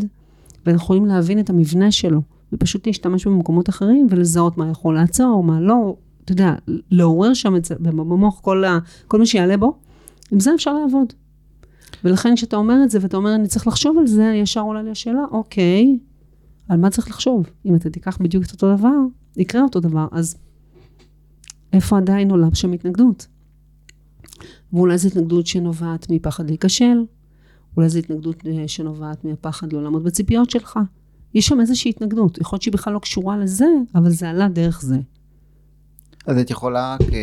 [SPEAKER 2] ואנחנו יכולים להבין את המבנה שלו, ופשוט להשתמש במקומות אחרים ולזהות מה יכול לעצור, מה לא, אתה יודע, לעורר שם את זה במוח כל, ה, כל מה שיעלה בו, עם זה אפשר לעבוד. ולכן כשאתה אומר את זה ואתה אומר אני צריך לחשוב על זה, ישר עולה לי השאלה, אוקיי, על מה צריך לחשוב? אם אתה תיקח בדיוק את אותו דבר, יקרה אותו דבר, אז איפה עדיין עולה שם התנגדות? ואולי זו התנגדות שנובעת מפחד להיכשל, אולי זו התנגדות אה, שנובעת מהפחד לא לעמוד בציפיות שלך. יש שם איזושהי התנגדות, יכול להיות שהיא בכלל לא קשורה לזה, אבל זה עלה דרך זה.
[SPEAKER 1] אז את יכולה, כ...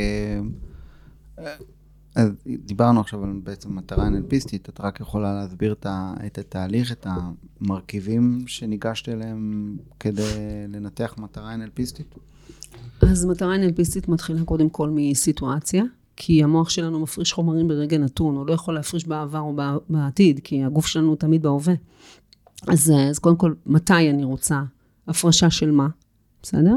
[SPEAKER 1] אז דיברנו עכשיו על בעצם מטרה NLPיסטית, את רק יכולה להסביר את, ה... את התהליך, את המרכיבים שניגשת אליהם כדי לנתח מטרה NLPיסטית?
[SPEAKER 2] אז מטרה NLPיסטית מתחילה קודם כל מסיטואציה, כי המוח שלנו מפריש חומרים ברגע נתון, הוא לא יכול להפריש בעבר או בע- בעתיד, כי הגוף שלנו הוא תמיד בהווה. אז, אז קודם כל, מתי אני רוצה הפרשה של מה, בסדר?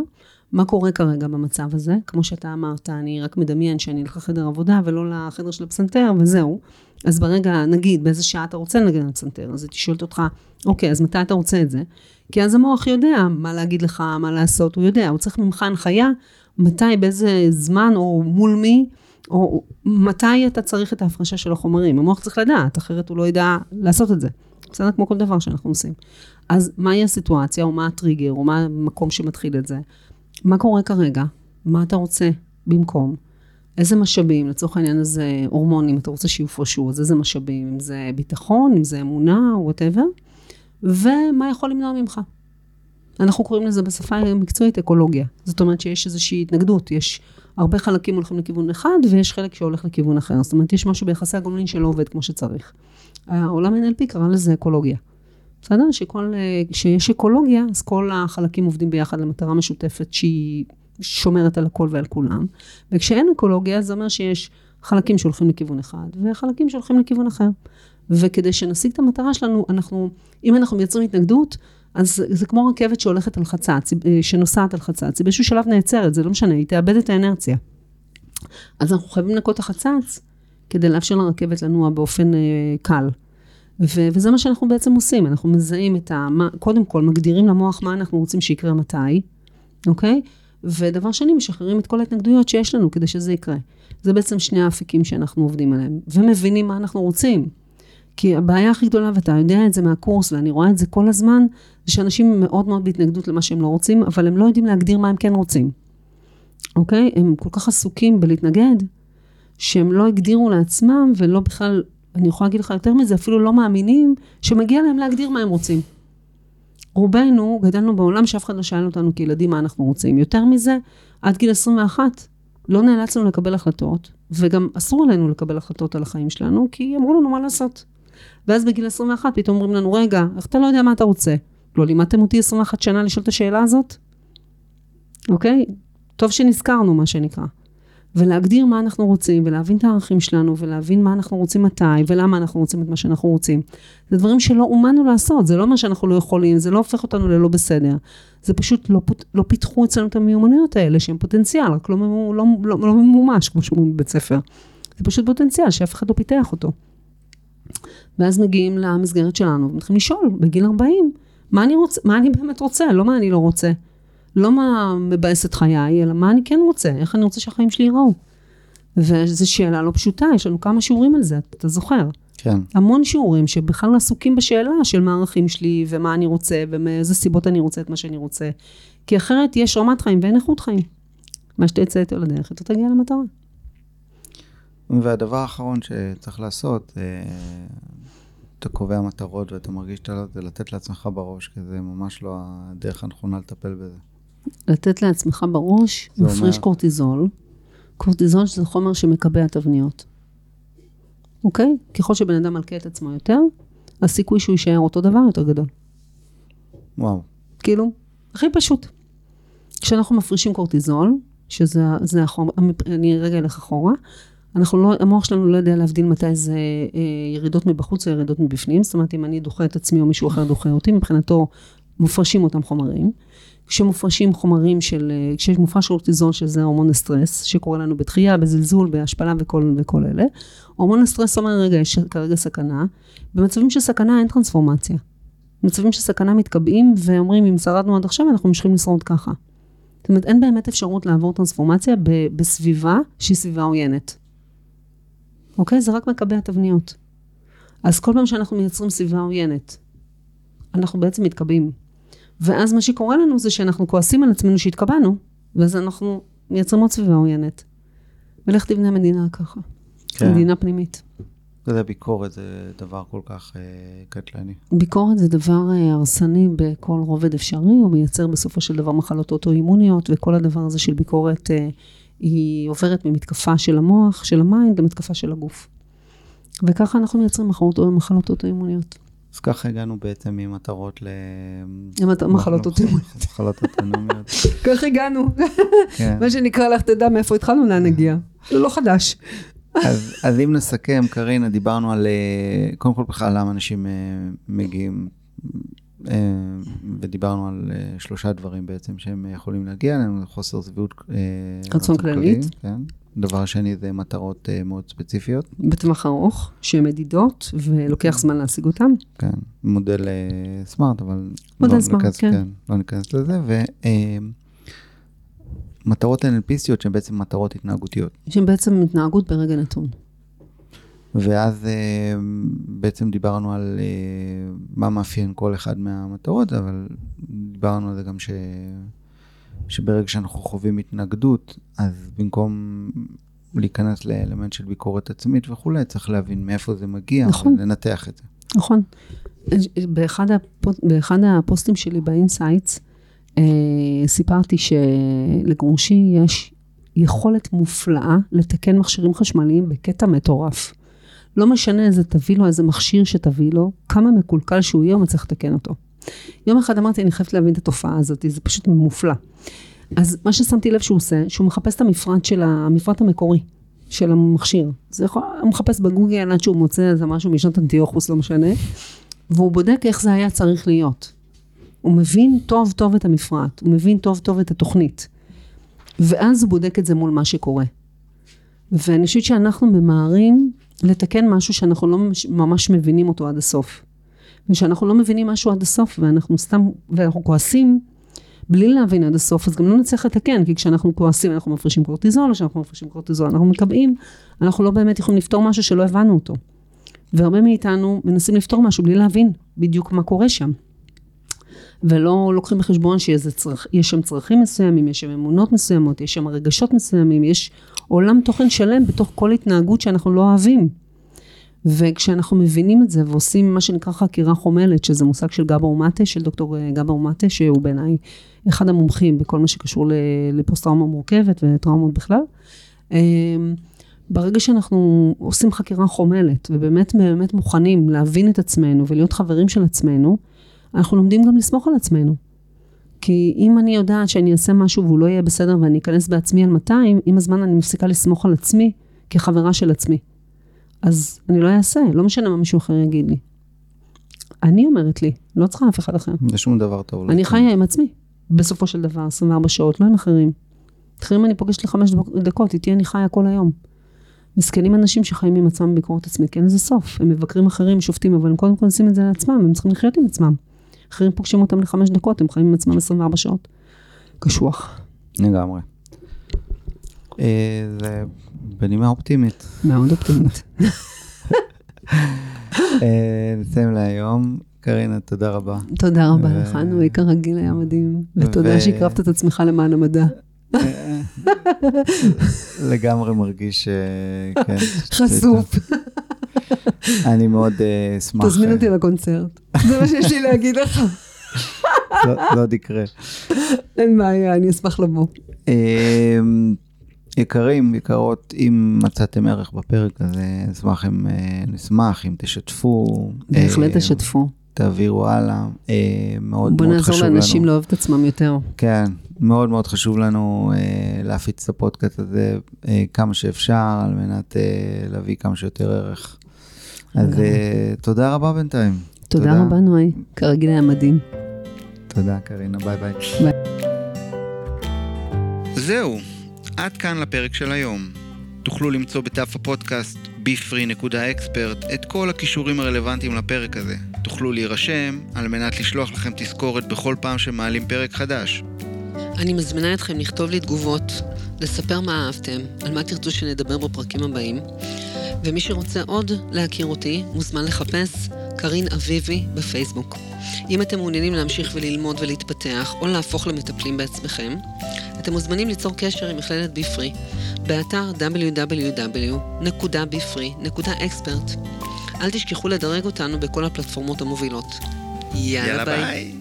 [SPEAKER 2] מה קורה כרגע במצב הזה? כמו שאתה אמרת, אני רק מדמיין שאני אלך לחדר עבודה ולא לחדר של הפסנתר, וזהו. אז ברגע, נגיד, באיזה שעה אתה רוצה לנגן על הפסנתר, אז היא שואלת אותך, אוקיי, אז מתי אתה רוצה את זה? כי אז המוח יודע מה להגיד לך, מה לעשות, הוא יודע, הוא צריך ממך הנחיה, מתי, באיזה זמן, או מול מי, או מתי אתה צריך את ההפרשה של החומרים. המוח צריך לדעת, אחרת הוא לא ידע לעשות את זה. בסדר? כמו כל דבר שאנחנו עושים. אז מהי הסיטואציה, או מה הטריגר, או מה המקום שמתחיל את זה? מה קורה כרגע? מה אתה רוצה במקום? איזה משאבים, לצורך העניין הזה הורמונים, אתה רוצה שיופרשו, אז איזה משאבים, אם זה ביטחון, אם זה אמונה, whatever, ומה יכול למנוע ממך. אנחנו קוראים לזה בשפה המקצועית אקולוגיה. זאת אומרת שיש איזושהי התנגדות, יש הרבה חלקים הולכים לכיוון אחד, ויש חלק שהולך לכיוון אחר. זאת אומרת, יש משהו ביחסי הגומלין שלא עובד כמו שצריך. העולם NLP קרא לזה אקולוגיה. בסדר? אה, כשיש אקולוגיה, אז כל החלקים עובדים ביחד למטרה משותפת שהיא שומרת על הכל ועל כולם. וכשאין אקולוגיה, זה אומר שיש חלקים שהולכים לכיוון אחד, וחלקים שהולכים לכיוון אחר. וכדי שנשיג את המטרה שלנו, אנחנו, אם אנחנו מייצרים התנגדות, אז זה, כמו רכבת שהולכת על חצץ, אה, שנוסעת על חצץ, היא באיזשהו שלב נעצרת, זה לא משנה, היא תאבד את האנרציה. אז אנחנו חייבים לנקות את החצץ, כדי לאפשר לרכבת לנוע באופן אה, קל. ו- וזה מה שאנחנו בעצם עושים, אנחנו מזהים את ה... קודם כל, מגדירים למוח מה אנחנו רוצים שיקרה מתי, אוקיי? ודבר שני, משחררים את כל ההתנגדויות שיש לנו כדי שזה יקרה. זה בעצם שני האפיקים שאנחנו עובדים עליהם, ומבינים מה אנחנו רוצים. כי הבעיה הכי גדולה, ואתה יודע את זה מהקורס, ואני רואה את זה כל הזמן, זה שאנשים מאוד מאוד בהתנגדות למה שהם לא רוצים, אבל הם לא יודעים להגדיר מה הם כן רוצים. אוקיי? הם כל כך עסוקים בלהתנגד, שהם לא הגדירו לעצמם, ולא בכלל, אני יכולה להגיד לך יותר מזה, אפילו לא מאמינים שמגיע להם להגדיר מה הם רוצים. רובנו גדלנו בעולם שאף אחד לא שאל אותנו כילדים מה אנחנו רוצים. יותר מזה, עד גיל 21 לא נאלצנו לקבל החלטות, וגם אסור עלינו לקבל החלטות על החיים שלנו, כי אמרו לנו מה לעשות. ואז בגיל 21 פתאום אומרים לנו, רגע, איך אתה לא יודע מה אתה רוצה? לא לימדתם אותי 21 שנה לשאול את השאלה הזאת? אוקיי? טוב שנזכרנו, מה שנקרא. ולהגדיר מה אנחנו רוצים, ולהבין את הערכים שלנו, ולהבין מה אנחנו רוצים מתי, ולמה אנחנו רוצים את מה שאנחנו רוצים. זה דברים שלא אומנו לעשות, זה לא אומר שאנחנו לא יכולים, זה לא הופך אותנו ללא בסדר. זה פשוט לא, פות- לא פיתחו אצלנו את המיומנויות האלה, שהם פוטנציאל, רק לא, ממו- לא, לא, לא ממומש, כמו שאומרים בבית ספר. זה פשוט פוטנציאל שאף אחד לא פיתח אותו. ואז מגיעים למסגרת שלנו, ומתחילים לשאול, בגיל 40, מה אני, רוצה, מה אני באמת רוצה, לא מה אני לא רוצה. לא מה מבאס את חיי, אלא מה אני כן רוצה, איך אני רוצה שהחיים שלי ייראו. וזו שאלה לא פשוטה, יש לנו כמה שיעורים על זה, אתה זוכר.
[SPEAKER 1] כן.
[SPEAKER 2] המון שיעורים שבכלל עסוקים בשאלה של מה הערכים שלי, ומה אני רוצה, ומאיזה סיבות אני רוצה את מה שאני רוצה. כי אחרת יש רמת חיים ואין איכות חיים. מה שתצא איתו לדרך, אתה תגיע למטרה.
[SPEAKER 1] והדבר האחרון שצריך לעשות, אה, אתה קובע מטרות ואתה מרגיש שאתה לא, זה לתת לעצמך בראש, כי זה ממש לא הדרך הנכונה לטפל בזה.
[SPEAKER 2] לתת לעצמך בראש, מפריש
[SPEAKER 1] אומר-
[SPEAKER 2] קורטיזול. קורטיזול זה חומר שמקבע תבניות. אוקיי? ככל שבן אדם מלכה את עצמו יותר, הסיכוי שהוא יישאר אותו דבר יותר גדול.
[SPEAKER 1] וואו.
[SPEAKER 2] כאילו, הכי פשוט. כשאנחנו מפרישים קורטיזול, שזה זה החומר, אני רגע אלך אחורה, אנחנו לא, המוח שלנו לא יודע להבדיל מתי זה אה, ירידות מבחוץ או ירידות מבפנים, זאת אומרת, אם אני דוחה את עצמי או מישהו אחר דוחה אותי, מבחינתו מופרשים אותם חומרים. כשמופרשים חומרים של, אה, כשמופרש קורטיזון שזה הורמון הסטרס, שקורה לנו בתחייה, בזלזול, בהשפלה וכל, וכל אלה, הורמון הסטרס אומר, רגע, יש כרגע סכנה. במצבים של סכנה אין טרנספורמציה. במצבים של סכנה מתקבעים ואומרים, אם שרדנו עד עכשיו, אנחנו ממשיכים לשרוד ככה. זאת אומרת, אין באמת אפשרות לעבור טרנספורמציה בסביבה שהיא סביבה עוינת. אוקיי? זה רק מקבע תבניות. אז כל פעם שאנחנו מייצרים סביבה עוינת, אנחנו בעצם מתקבעים. ואז מה שקורה לנו זה שאנחנו כועסים על עצמנו שהתקבענו, ואז אנחנו מייצרים עוד סביבה עוינת. ולך תבנה מדינה ככה.
[SPEAKER 1] כן.
[SPEAKER 2] מדינה פנימית.
[SPEAKER 1] יודע, ביקורת זה דבר כל כך אה, קטלני.
[SPEAKER 2] ביקורת זה דבר אה, הרסני בכל רובד אפשרי, הוא מייצר בסופו של דבר מחלות אוטואימוניות, וכל הדבר הזה של ביקורת, אה, היא עוברת ממתקפה של המוח, של ה mind, למתקפה של הגוף. וככה אנחנו מייצרים מחלות, מחלות אוטואימוניות.
[SPEAKER 1] אז ככה הגענו בעצם ממטרות ל...
[SPEAKER 2] מחלות אוטואימוניות. [LAUGHS]
[SPEAKER 1] מחלות אוטונומיות.
[SPEAKER 2] כך הגענו.
[SPEAKER 1] כן.
[SPEAKER 2] מה שנקרא, לך תדע מאיפה התחלנו, לאן נגיע. זה לא חדש.
[SPEAKER 1] אז, אם נסכם, קרינה, דיברנו על, אה, קודם כל בכלל למה אנשים אה, מגיעים, ודיברנו על אה, שלושה דברים בעצם שהם יכולים להגיע אליהם, חוסר שביעות אה,
[SPEAKER 2] רצון כללית.
[SPEAKER 1] כן. דבר שני זה מטרות אה, מאוד ספציפיות,
[SPEAKER 2] בטווח ארוך, שהן מדידות, ולוקח זמן להשיג אותן.
[SPEAKER 1] כן, מודל סמארט, אבל
[SPEAKER 2] מודל
[SPEAKER 1] לא
[SPEAKER 2] סמארט,
[SPEAKER 1] ניכנס,
[SPEAKER 2] כן.
[SPEAKER 1] לא ניכנס לזה, ומטרות NLPיסטיות שהן בעצם מטרות התנהגותיות.
[SPEAKER 2] שהן בעצם התנהגות ברגע נתון.
[SPEAKER 1] ואז אה, בעצם דיברנו על אה, מה מאפיין כל אחד מהמטרות, אבל דיברנו על זה גם ש... שברגע שאנחנו חווים התנגדות, אז במקום להיכנס לאלמנט של ביקורת עצמית וכולי, צריך להבין מאיפה זה מגיע,
[SPEAKER 2] נכון.
[SPEAKER 1] ולנתח את זה.
[SPEAKER 2] נכון. באחד, הפוסט, באחד הפוסטים שלי ב insights, אה, סיפרתי שלגרושי יש יכולת מופלאה לתקן מכשירים חשמליים בקטע מטורף. לא משנה איזה תביא לו, איזה מכשיר שתביא לו, כמה מקולקל שהוא יהיה, הוא מצליח לתקן אותו. יום אחד אמרתי, אני חייבת להבין את התופעה הזאת, זה פשוט מופלא. אז מה ששמתי לב שהוא עושה, שהוא מחפש את המפרט של המפרט המקורי של המכשיר. זה יכול, הוא מחפש בגוגל עד שהוא מוצא איזה משהו משנות אנטיוכוס, לא משנה, והוא בודק איך זה היה צריך להיות. הוא מבין טוב טוב את המפרט, הוא מבין טוב טוב את התוכנית. ואז הוא בודק את זה מול מה שקורה. ואני חושבת שאנחנו ממהרים לתקן משהו שאנחנו לא ממש, מבינים אותו עד הסוף. ושאנחנו לא מבינים משהו עד הסוף, ואנחנו סתם, ואנחנו כועסים, בלי להבין עד הסוף, אז גם לא נצליח לתקן, כי כשאנחנו כועסים אנחנו מפרישים קורטיזול, כשאנחנו מפרישים קורטיזול אנחנו מקבעים, אנחנו לא באמת יכולים לפתור משהו שלא הבנו אותו. והרבה מאיתנו מנסים לפתור משהו בלי להבין בדיוק מה קורה שם. ולא לוקחים בחשבון שיש צרכ... שם צרכים מסוימים, יש שם אמונות מסוימות, יש שם רגשות מסוימים, יש עולם תוכן שלם בתוך כל התנהגות שאנחנו לא אוהבים. וכשאנחנו מבינים את זה ועושים מה שנקרא חקירה חומלת, שזה מושג של גבור מטה, של דוקטור אה, גבור מטה, שהוא בעיניי אחד המומחים בכל מה שקשור לפוסט-טראומה מורכבת וטראומות בכלל. אה, ברגע שאנחנו עושים חקירה חומלת ובאמת באמת מוכנים להבין את עצמנו ולהיות חברים של עצמנו, אנחנו לומדים גם לסמוך על עצמנו. כי אם אני יודעת שאני אעשה משהו והוא לא יהיה בסדר ואני אכנס בעצמי על 200, עם הזמן אני מפסיקה לסמוך על עצמי כחברה של עצמי. אז אני לא אעשה, לא משנה מה מישהו אחר יגיד לי. אני אומרת לי, לא צריכה אף אחד אחר.
[SPEAKER 1] זה שום דבר טוב.
[SPEAKER 2] אני
[SPEAKER 1] לא
[SPEAKER 2] חיה עם עצמי, בסופו של דבר, 24 שעות, לא עם אחרים. אחרים אני פוגשת לחמש דקות, איתי אני חיה כל היום. מסכנים אנשים שחיים עם עצמם בביקורת עצמית, כי אין לזה סוף. הם מבקרים אחרים, שופטים, אבל הם קודם כל עושים את זה לעצמם, הם צריכים לחיות עם עצמם. אחרים פוגשים אותם לחמש דקות, הם חיים עם עצמם 24 שעות. קשוח.
[SPEAKER 1] לגמרי. אה, זה בנימה אופטימית.
[SPEAKER 2] מאוד אופטימית. [LAUGHS]
[SPEAKER 1] אה, נסיים להיום. קרינה, תודה רבה.
[SPEAKER 2] תודה רבה לך, נוי, כרגיל היה מדהים. ותודה שהקרבת את עצמך למען המדע.
[SPEAKER 1] אה, [LAUGHS] לגמרי מרגיש, כן.
[SPEAKER 2] חשוף. [LAUGHS]
[SPEAKER 1] אני מאוד אה, אשמח.
[SPEAKER 2] תזמין
[SPEAKER 1] אה,
[SPEAKER 2] אותי לקונצרט. [LAUGHS] זה מה שיש לי להגיד לך.
[SPEAKER 1] לא- לא עוד יקרה.
[SPEAKER 2] אין בעיה, אני אשמח לבוא.
[SPEAKER 1] אה, יקרים, יקרות, אם מצאתם ערך בפרק הזה, נשמח אם, אה, נשמח אם תשתפו.
[SPEAKER 2] בהחלט תשתפו.
[SPEAKER 1] תעבירו הלאה. אה, מאוד
[SPEAKER 2] בוא
[SPEAKER 1] מאוד
[SPEAKER 2] נעזור
[SPEAKER 1] חשוב לנו.
[SPEAKER 2] לאנשים לאהוב את עצמם יותר.
[SPEAKER 1] כן, מאוד מאוד חשוב לנו להפיץ את הפודקאסט הזה כמה שאפשר, על מנת להביא כמה שיותר ערך. אז. אה, תודה רבה בינתיים.
[SPEAKER 2] תודה רבה, נוי. כרגיל היה מדהים.
[SPEAKER 3] תודה, קרינה, ביי ביי.
[SPEAKER 2] ביי.
[SPEAKER 1] זהו, עד כאן לפרק של היום. תוכלו למצוא בדף הפודקאסט bfree.expert את כל הקישורים הרלוונטיים לפרק הזה. תוכלו להירשם על מנת לשלוח לכם תזכורת בכל פעם שמעלים פרק חדש.
[SPEAKER 2] אני מזמינה אתכם לכתוב לי תגובות, לספר מה אהבתם, על מה תרצו שנדבר בפרקים הבאים, ומי שרוצה עוד להכיר אותי, מוזמן לחפש קרין אביבי בפייסבוק. אם אתם מעוניינים להמשיך וללמוד ולהתפתח, או להפוך למטפלים בעצמכם, אתם מוזמנים ליצור קשר עם מכללת ביפרי, באתר www.bfree.expert. אל תשכחו לדרג אותנו בכל הפלטפורמות המובילות. יאללה,
[SPEAKER 1] יאללה
[SPEAKER 2] ביי.
[SPEAKER 1] ביי.